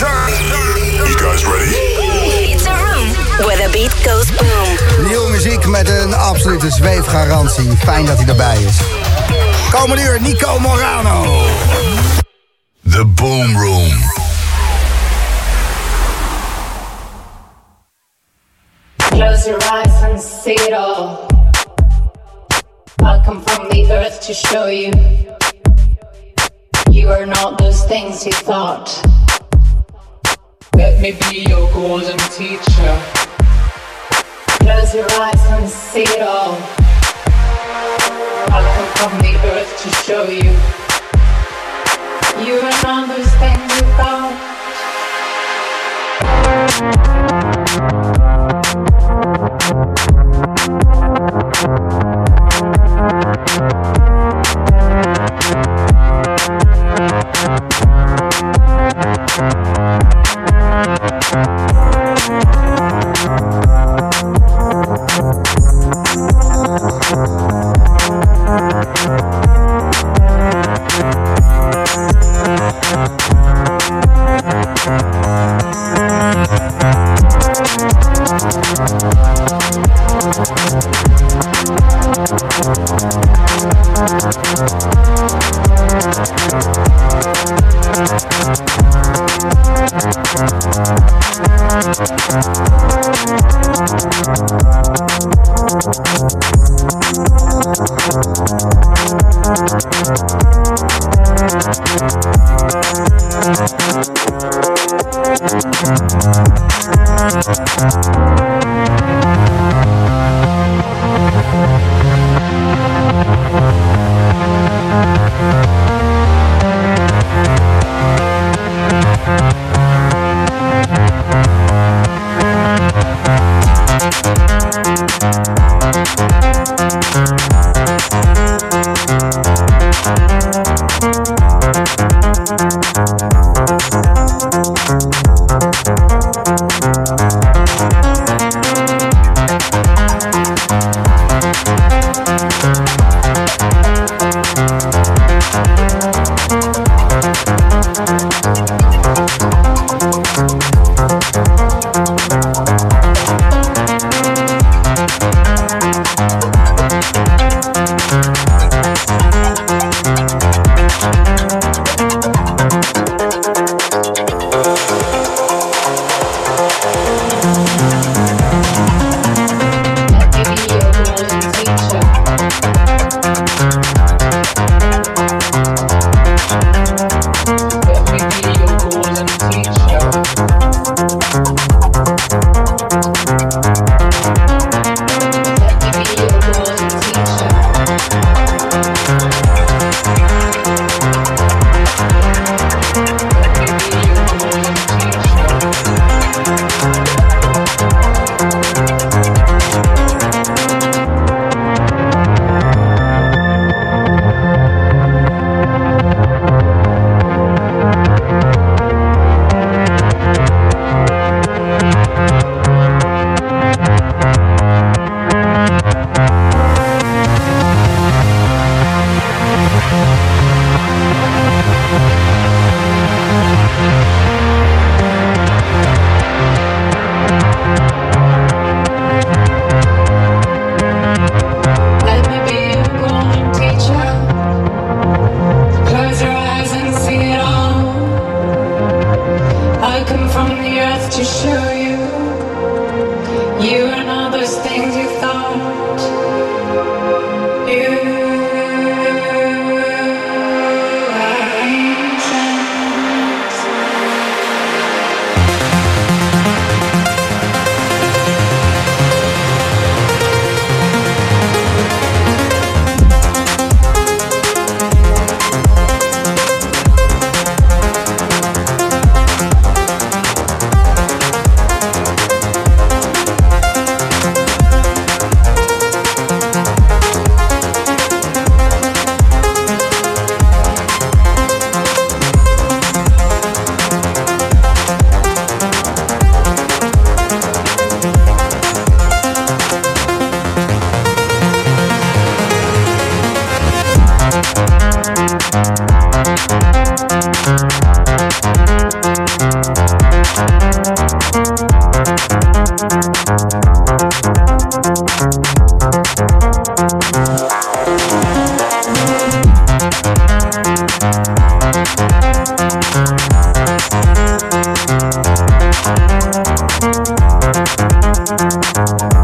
You guys ready? It's a room where the beat goes boom. Nieuwe muziek met een absolute zweefgarantie. Fijn dat hij erbij is. Komende uur Nico Morano. The Boom Room. Close your eyes and see it all. I'll come from the earth to show you. You are not those things you thought. Let me be your golden teacher. Close your eyes and see it all. I'll come from the earth to show you. You are not those things you Thank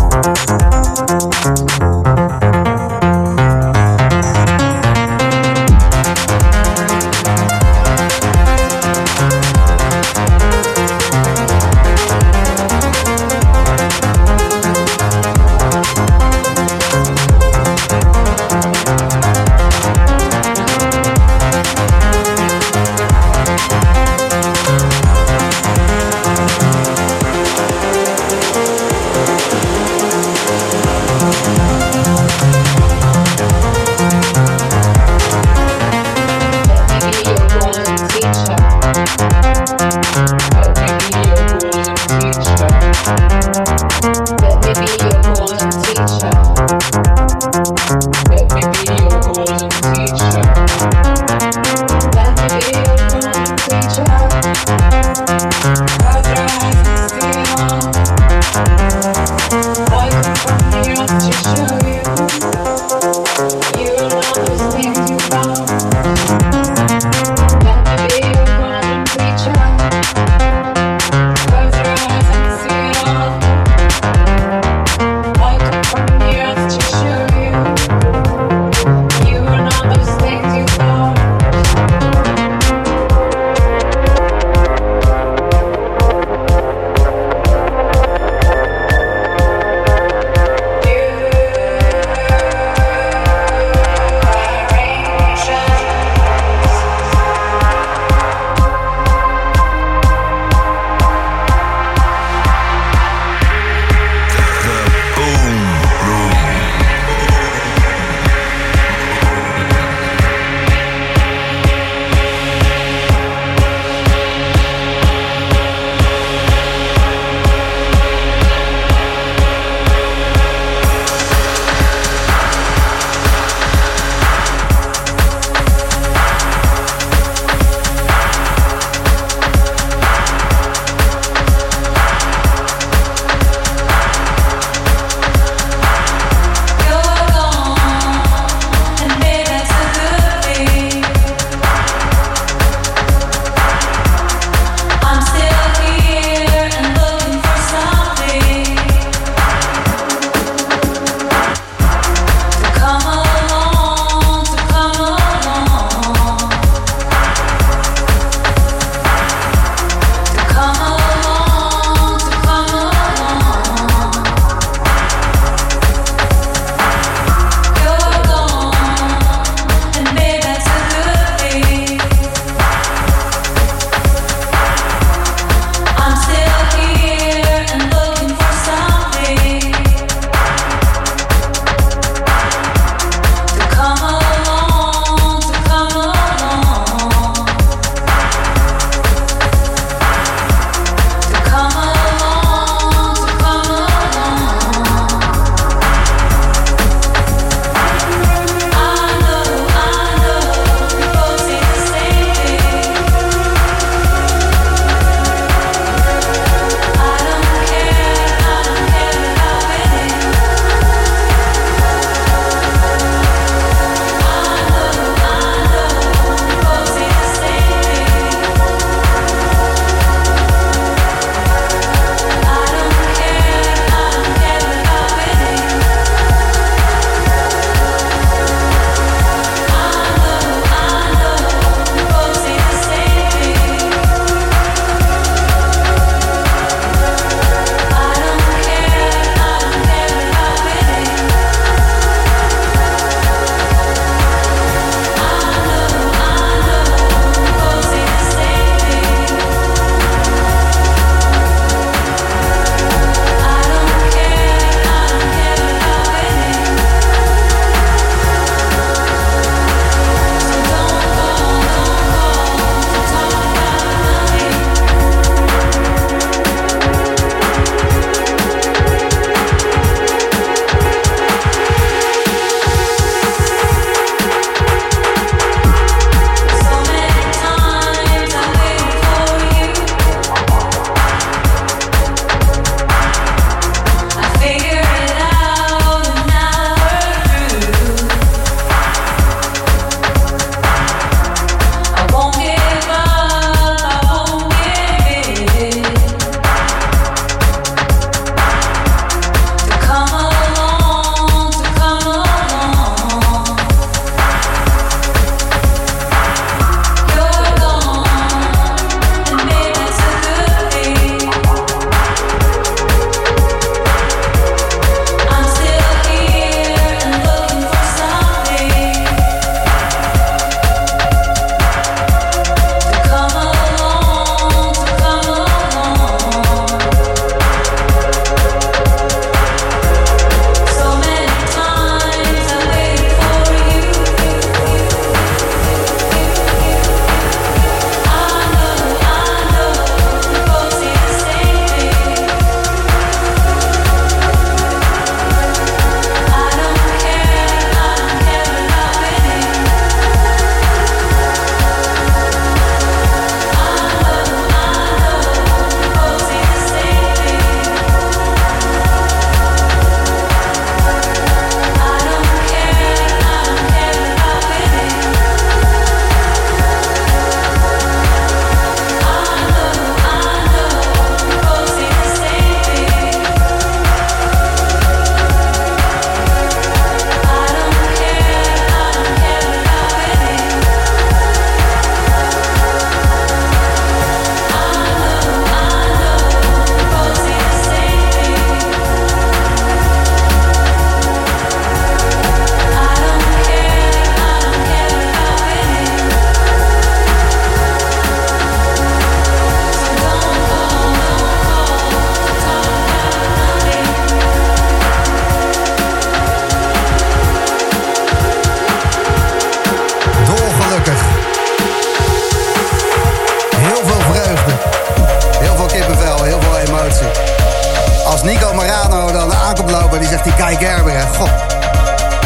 die Guy Gerber, hè. God.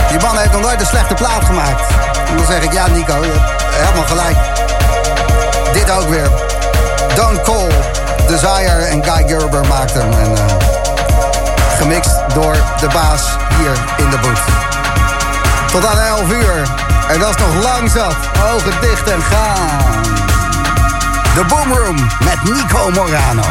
Die man heeft nog nooit een slechte plaat gemaakt. En dan zeg ik, ja Nico, je hebt helemaal gelijk. Dit ook weer. Don Cole, Desire en Guy Gerber maakten hem. En, eh, gemixt door de baas hier in de boot. Tot aan 11 uur. En dat is nog lang zat. Ogen dicht en gaan. De Boomroom met Nico Morano.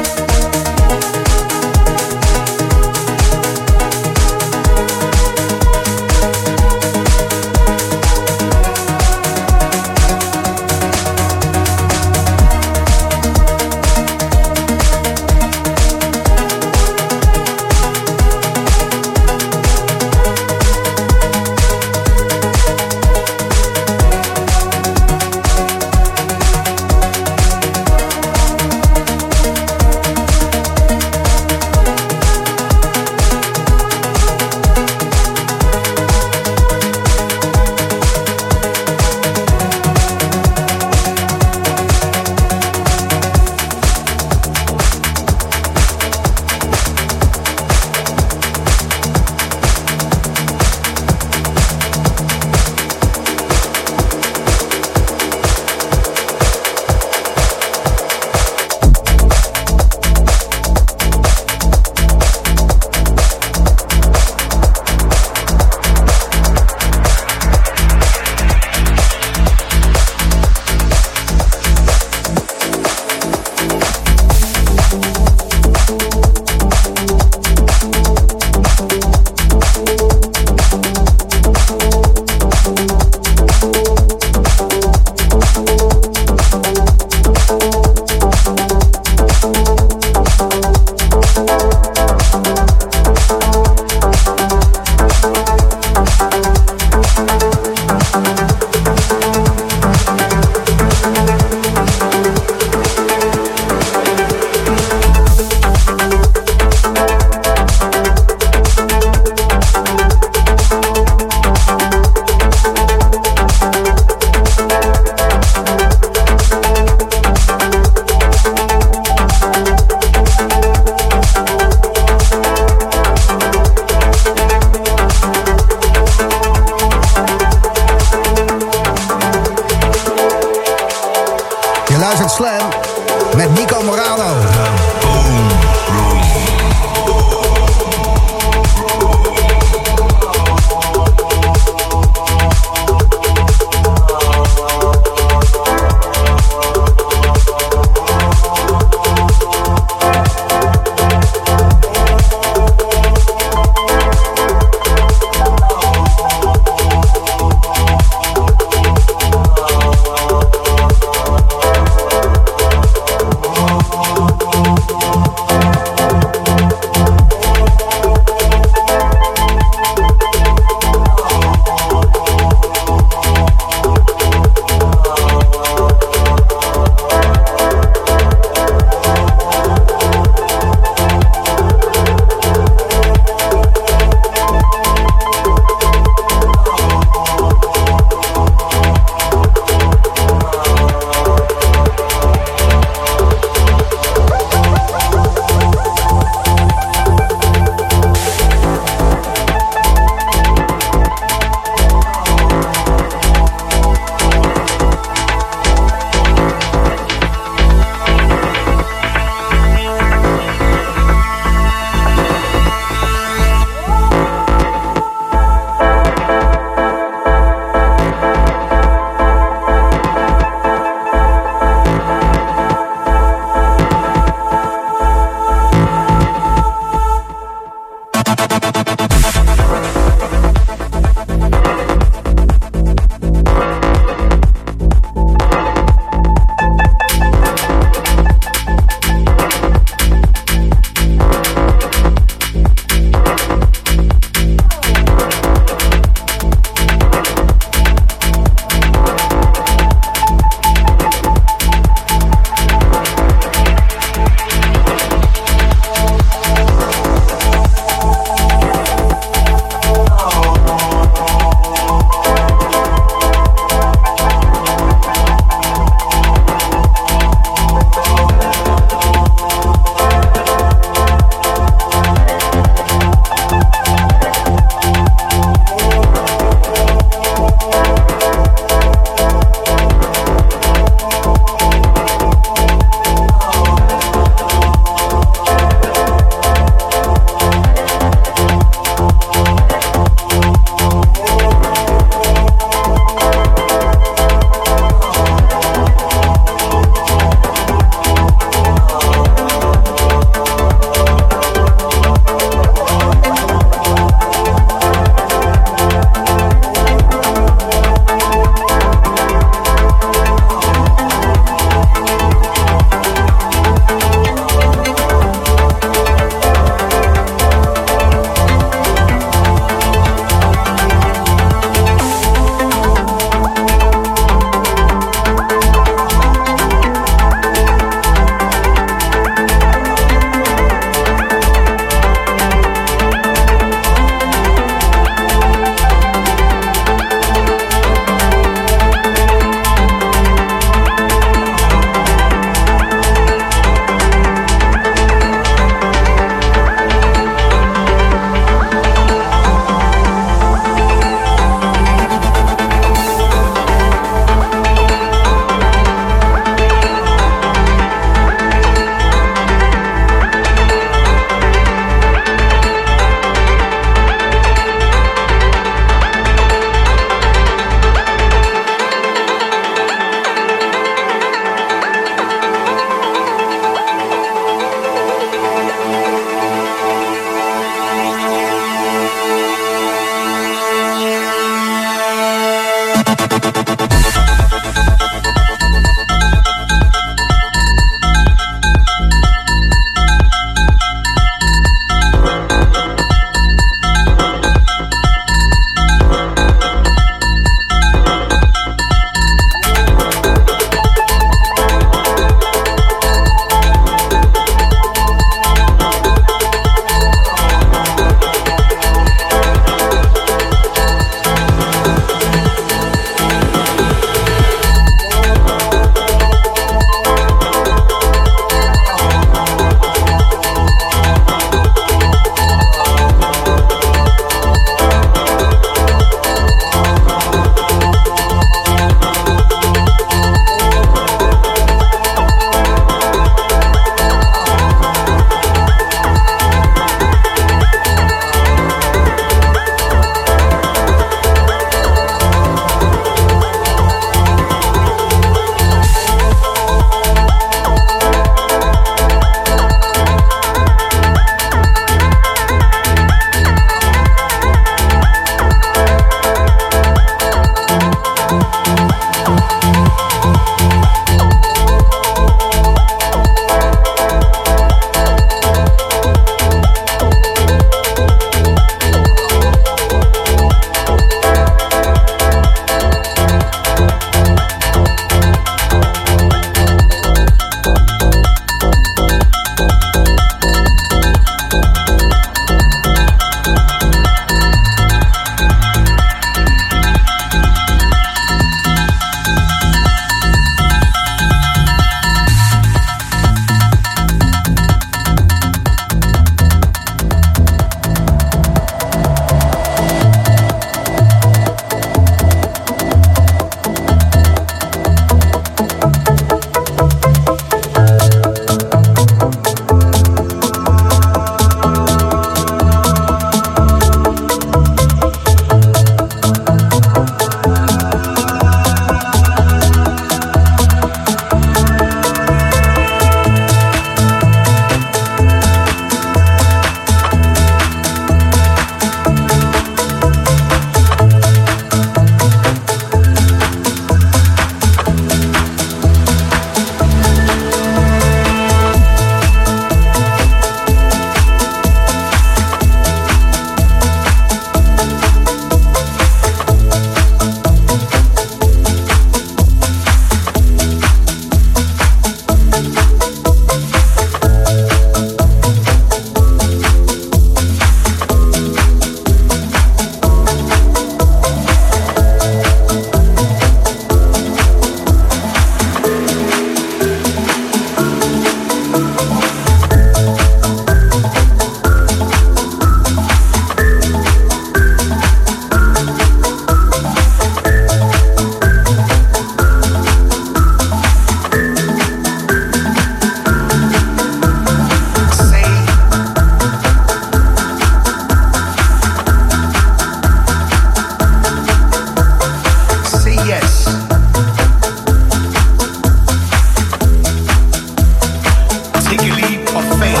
of fame.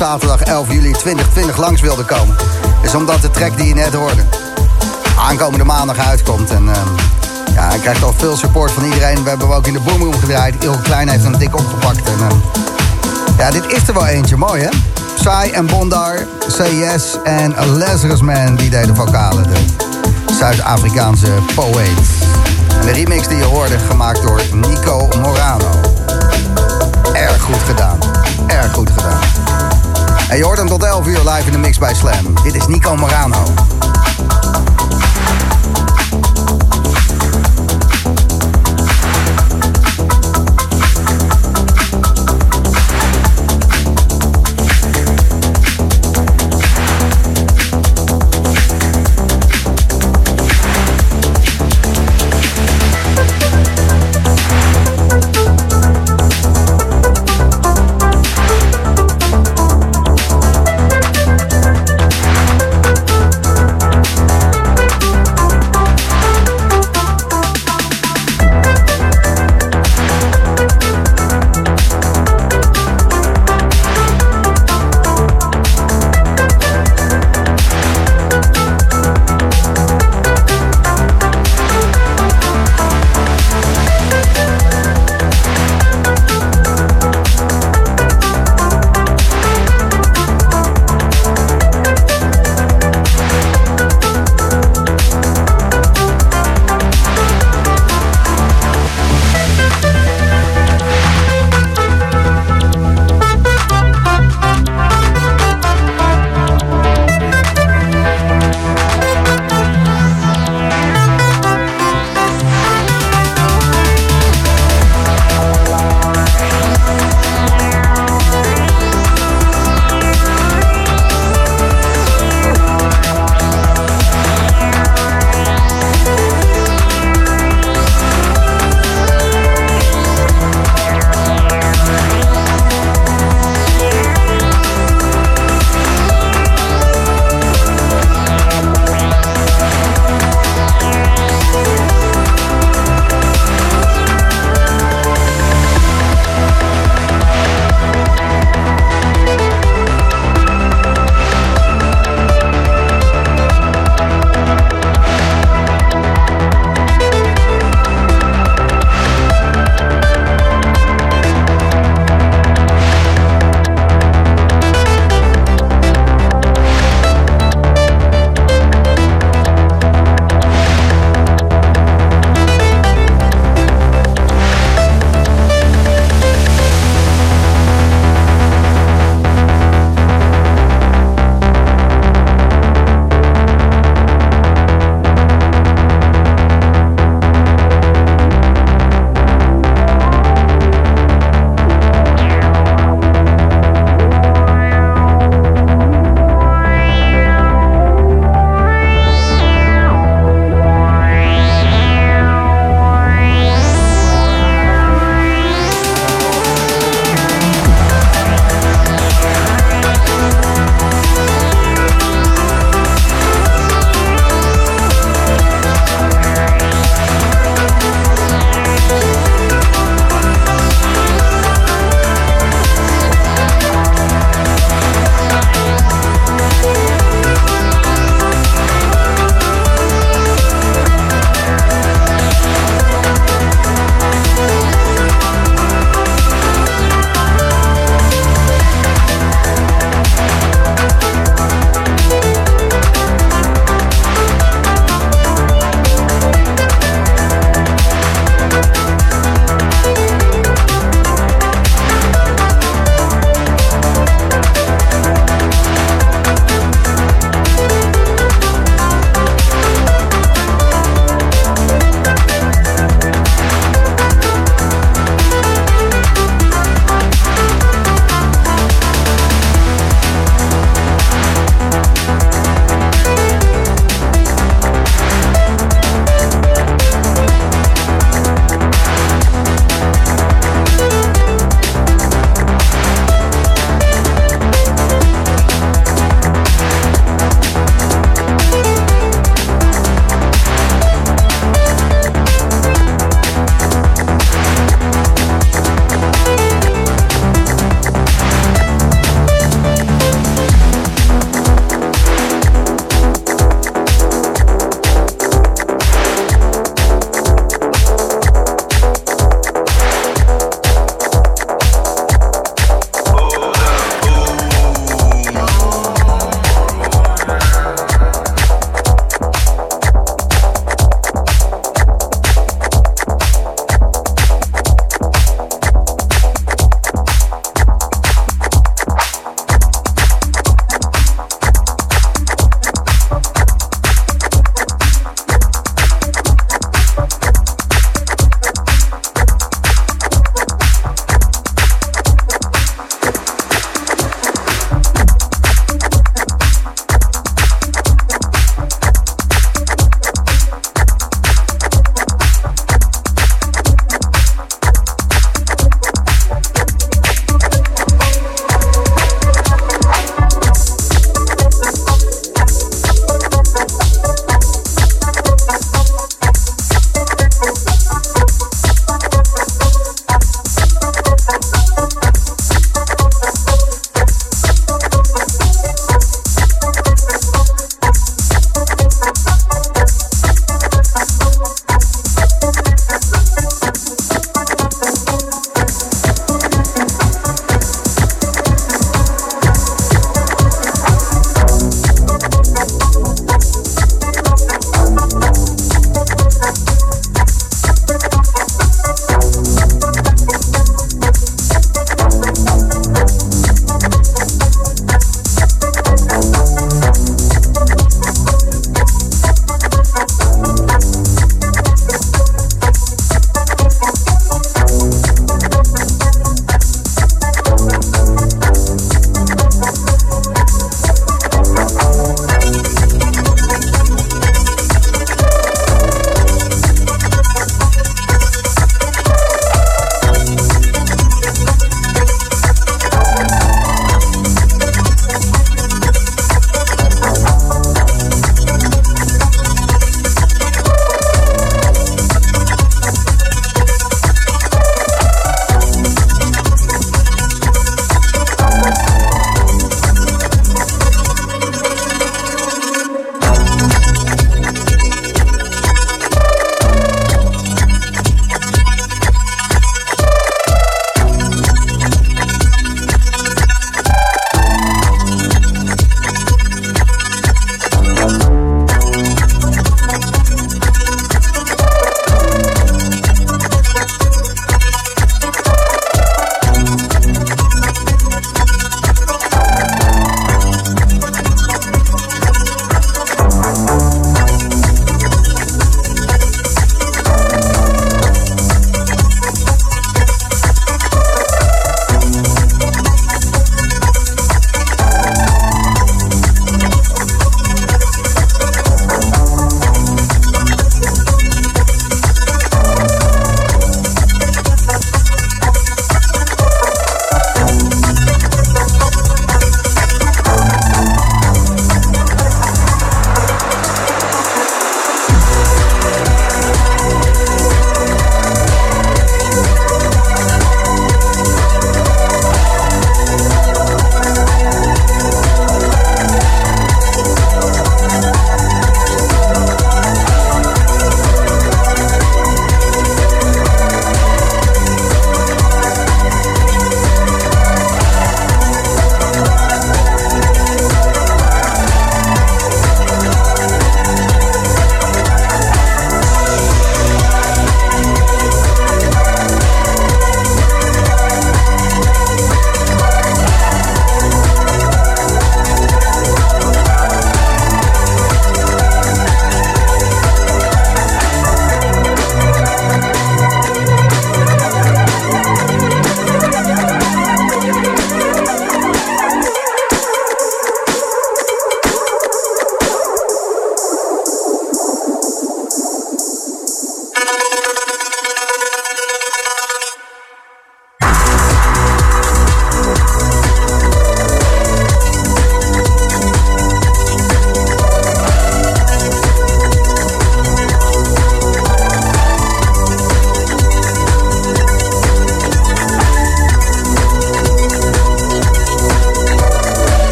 zaterdag 11 juli 2020 langs wilde komen. Is omdat de track die je net hoorde aankomende maandag uitkomt. En ehm, ja, hij krijgt al veel support van iedereen. We hebben hem ook in de boomroom gedraaid. Il Klein heeft hem dik opgepakt. En, ehm, ja, dit is er wel eentje. Mooi, hè? Sai en Bondar, CS en Lazarus Man, die deden vocalen. De Zuid-Afrikaanse poëet. De remix die je hoorde, gemaakt door Nico Morano. Erg goed gedaan. Erg goed gedaan. En je hoort hem tot 11 uur live in de mix bij Slam. Dit is Nico Morano.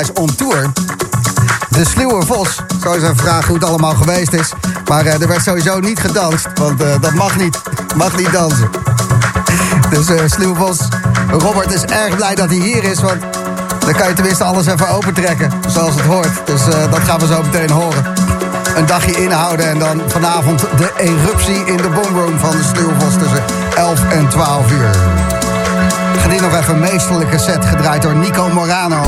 Is on tour. De Sluwe Vos. Zo even vragen hoe het allemaal geweest is. Maar eh, er werd sowieso niet gedanst. Want eh, dat mag niet. Mag niet dansen. Dus uh, Sluwe Vos. Robert is erg blij dat hij hier is. Want dan kan je tenminste alles even opentrekken. Zoals het hoort. Dus dat gaan we zo meteen horen. Een dagje inhouden en dan vanavond de eruptie in de boomroom van de Sluwe Vos tussen 11 en 12 uur. Geniet nog even een meesterlijke set gedraaid door Nico Morano.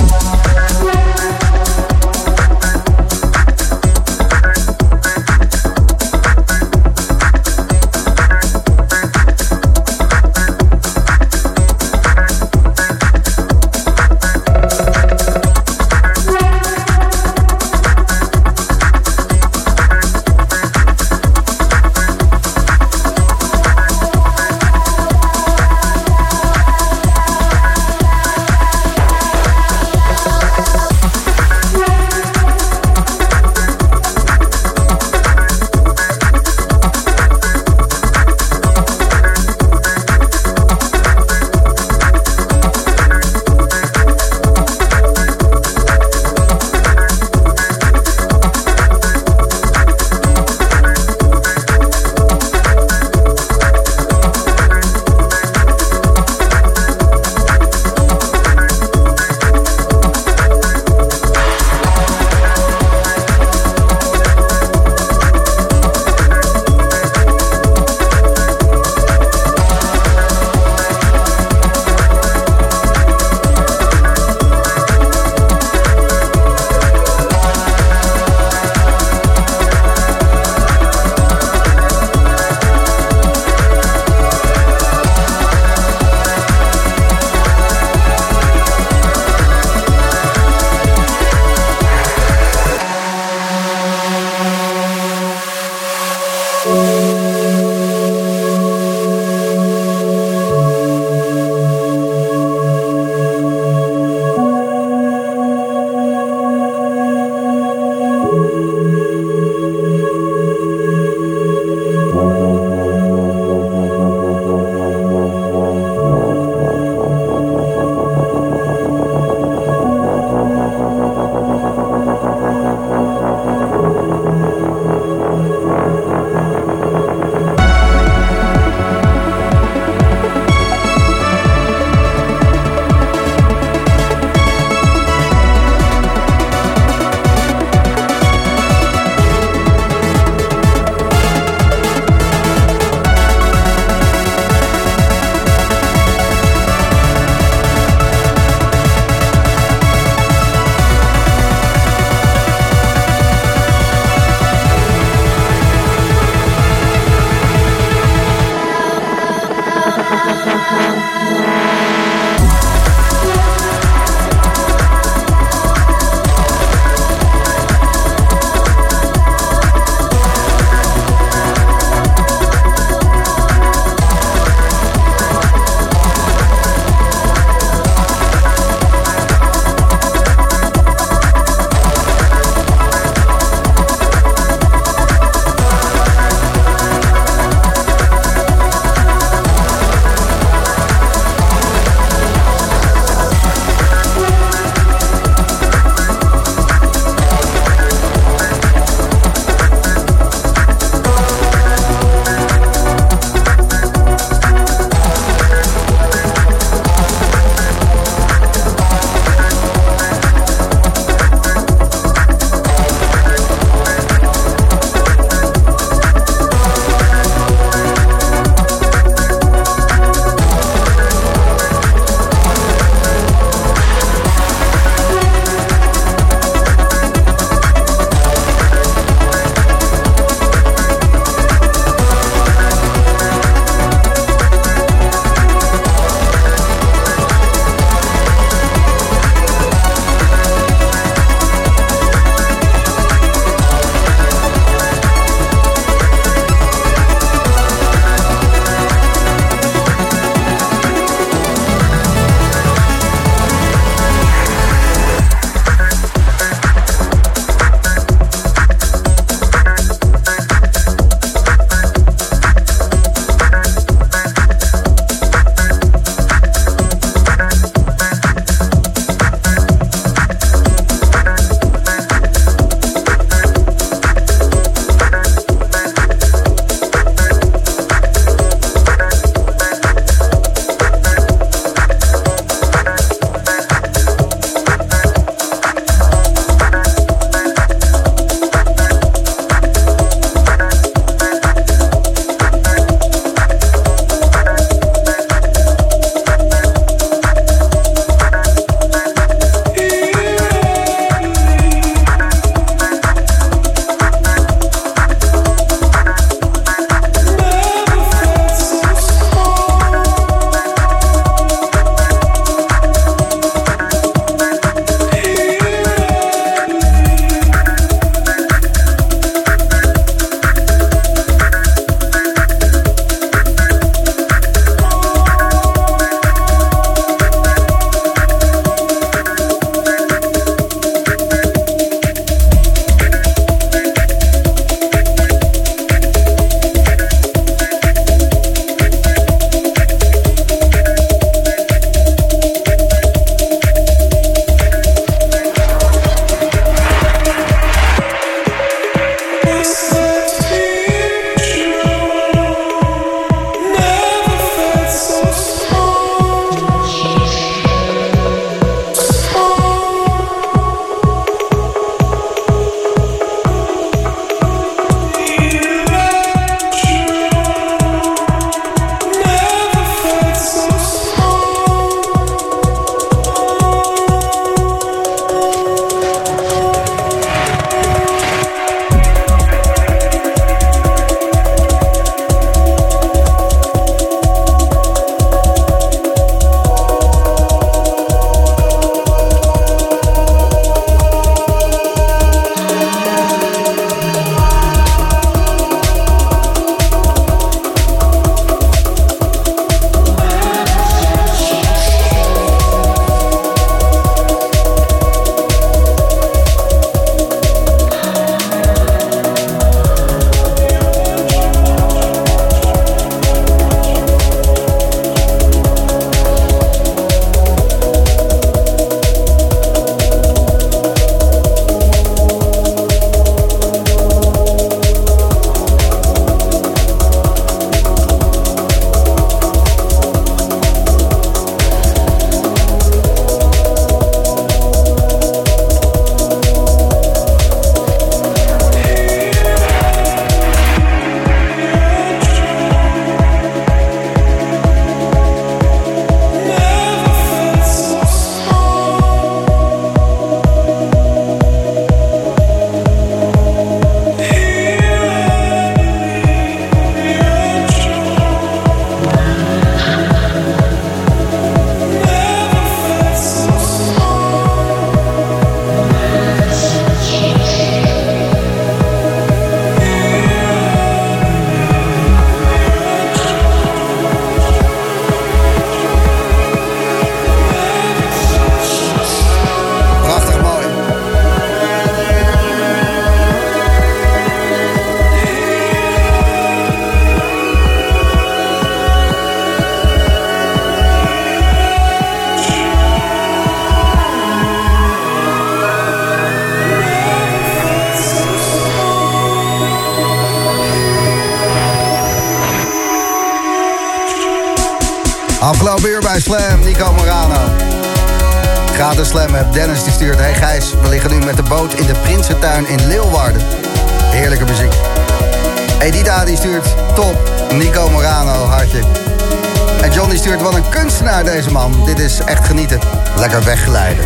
Is echt genieten. Lekker weggeleiden.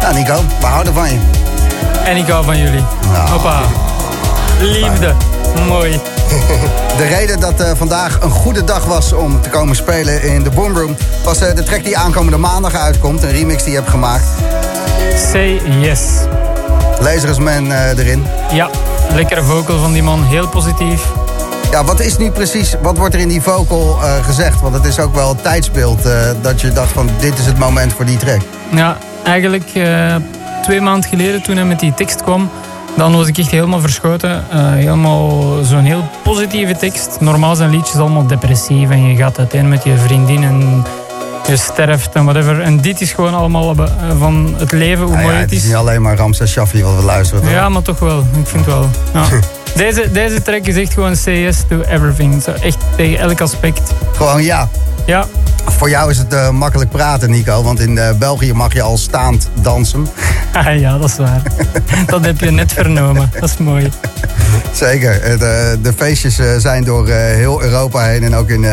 Nou Nico, we houden van je. En ik hou van jullie. Nou. Hoppa. Liefde. Mooi. De reden dat eh, vandaag een goede dag was om te komen spelen in de Boomroom... was eh, de track die aankomende maandag uitkomt. Een remix die je hebt gemaakt. Say yes. Lasersman eh, erin. Ja, lekkere vocal van die man. Heel positief. Ja, wat is nu precies, wat wordt er in die vocal eh, gezegd? Want het is ook wel het tijdsbeeld eh, dat je dacht van dit is het moment voor die track. Ja, eigenlijk eh, twee maanden geleden toen hij met die tekst kwam... Dan was ik echt helemaal verschoten. Helemaal zo'n heel positieve tekst. Normaal zijn liedjes allemaal depressief. En je gaat uiteen met je vriendin en je sterft en whatever. En dit is gewoon allemaal van het leven, hoe Nou mooi ja, het het is is. niet alleen maar Ramses Shaffi wat we luisteren. toch? Ja, maar toch wel. Ik vind wel. Ja. Deze, deze track is echt gewoon yes to everything. Zo echt tegen elk aspect. Gewoon ja. Ja, Voor jou is het eh, makkelijk praten, Nico. Want in eh, België mag je al staand dansen. Ah, ja, dat is waar. dat heb je net vernomen. Dat is mooi. Zeker. Het, eh, de feestjes zijn door heel Europa heen. En ook in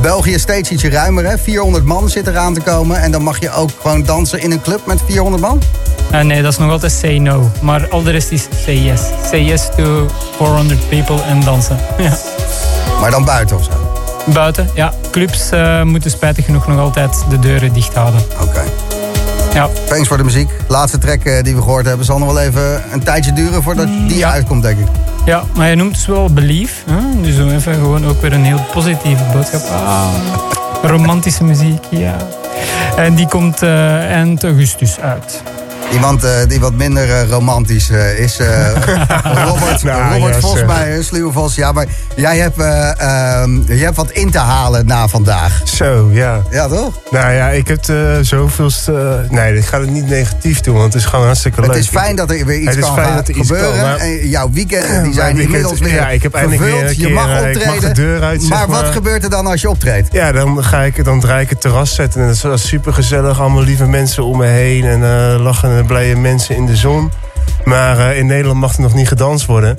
België steeds ietsje ruimer. Hè? 400 man zit eraan te komen. En dan mag je ook gewoon dansen in een club met 400 man? Nee, dat is nog altijd say no. Maar al de rest is say yes. Say yes to 400 people en dansen. Ja. Maar dan buiten of zo? Buiten, ja. Clubs eh, moeten spijtig genoeg nog altijd de deuren dicht houden. Oké. Ja. Thanks voor de muziek. Laatste track eh, die we gehoord hebben zal nog wel even een tijdje duren voordat die Ja. uitkomt, denk ik. ja, maar je noemt dus wel belief. Hè? Dus zo even gewoon ook weer een heel positieve boodschap. Ah, romantische muziek, ja. En die komt eh, eind augustus uit. Iemand eh, die wat minder eh, romantisch eh, is. Robert, Nou, Robert ja, Sluwe Vos. Ja, maar jij hebt, eh, ehm, je hebt wat in te halen na vandaag. Zo, ja. Ja, toch? Nou ja, ik heb zoveel... nee, ik ga het niet negatief doen, want het is gewoon hartstikke leuk. Het is fijn dat er weer iets Het is kan gaan er iets gebeuren. kan, maar- En jouw weekenden die zijn weekend- inmiddels weer ja, ik heb eindelijk weer je mag ik mag optreden. de deur uit, zeg maar wat gebeurt er dan als je optreedt? Ja, dan, ga ik, dan draai ik het terras zetten. En dat is super gezellig. Allemaal lieve mensen om me heen. En eh lachende, blije mensen in de zon. Maar eh, in Nederland mag er nog niet gedanst worden.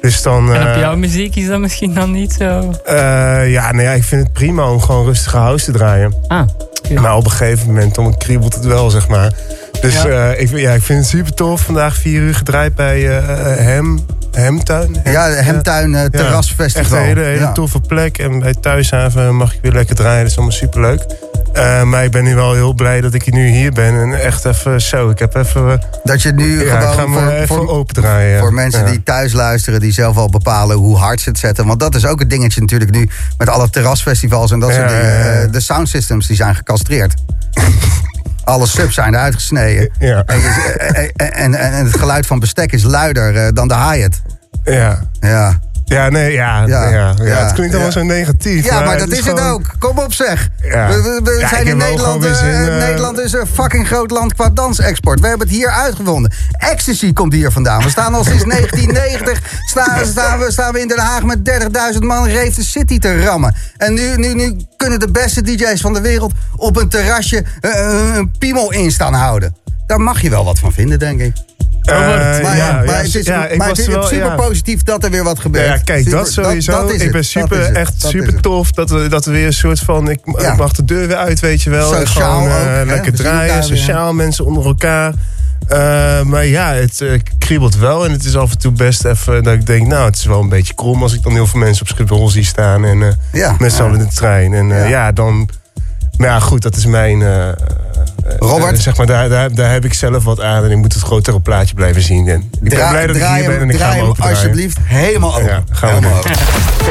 Dus dan... En op eh, jouw muziek is dat misschien dan niet zo... eh, ja, nou ja, ik vind het prima om gewoon rustige house te draaien. Ah. Maar op een gegeven moment dan kriebelt het wel, zeg maar. Dus Ja. ik, ja, ik vind het super tof. Vandaag vier uur gedraaid bij eh Hem, Hemtuin. Hem- Ja, de Hemtuin eh, Ja, Terrasfestival. Echt een hele, hele Ja. toffe plek. En bij Thuishaven mag ik weer lekker draaien. Dat is allemaal superleuk. Eh maar ik ben nu wel heel blij dat ik nu hier ben. En echt even zo. Ik heb even... eh, Dat je nu ja, gewoon voor, even voor, open draaien. voor mensen Ja. die thuis luisteren, die zelf al bepalen hoe hard ze het zetten. Want dat is ook een dingetje natuurlijk nu met alle terrasfestivals en dat soort Ja, dingen. ja. Eh, De soundsystems die zijn gecastreerd. Alle subs zijn eruit gesneden. Ja, En, en, en, en het geluid van bestek is luider eh, dan de hi-hat. ja. Ja. Ja, nee, ja. Ja, ja, ja, het klinkt allemaal zo negatief. Ja, maar dat is, het gewoon- ook. Kom op zeg. Ja. We, we- zijn in Nederland. eh, eh, Nederland is een fucking groot land qua dansexport. We hebben het hier uitgevonden. Ecstasy komt hier vandaan. We staan al sinds 1990. Staan, staan, we, staan we in Den Haag met 30.000 man Reef de City te rammen. En nu, nu, nu kunnen de beste DJ's van de wereld op een terrasje eh, een piemel in staan houden. Daar mag je wel wat van vinden, denk ik. Eh, Maar, ja, maar het is, ja, ik maar was het is wel, super ja. positief dat er weer wat gebeurt. Ja, kijk, Super- dat sowieso. dat ik ben super, het, echt super tof dat we, dat we weer een soort van... Ik, Ja. ik mag de deur weer uit, weet je wel. En Sociaal gewoon, eh, ook, lekker We draaien, sociaal, mensen onder elkaar. Eh, maar ja, het kriebelt wel. En het is af en toe best even dat ik denk... Nou, het is wel een beetje krom als ik dan heel veel mensen op Schiphol zie staan. En eh, Ja. met z'n allen in de trein. En eh, Ja. ja. dan... Maar ja, goed, dat is mijn... eh, Robert? eh, zeg maar, daar, daar, daar heb ik zelf wat aan. En ik moet het grotere plaatje blijven zien. En ik ben blij dat ik hier ben en ik ga hem hem alsjeblieft helemaal open. Ja, gaan we helemaal.